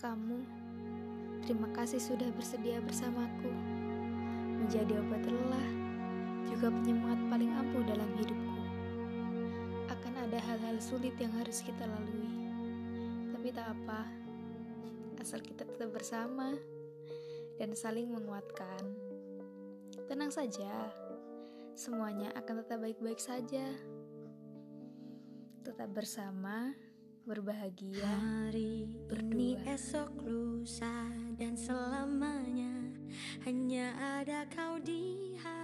kamu, terima kasih sudah bersedia bersamaku. Menjadi obat lelah, juga penyemangat paling ampuh dalam hidupku. Akan ada hal-hal sulit yang harus kita lalui. Tapi tak apa, asal kita tetap bersama dan saling menguatkan. Tenang saja, semuanya akan tetap baik-baik saja. Tetap bersama, berbahagia, Hari ini esok lusa dan selamanya hanya ada kau di hati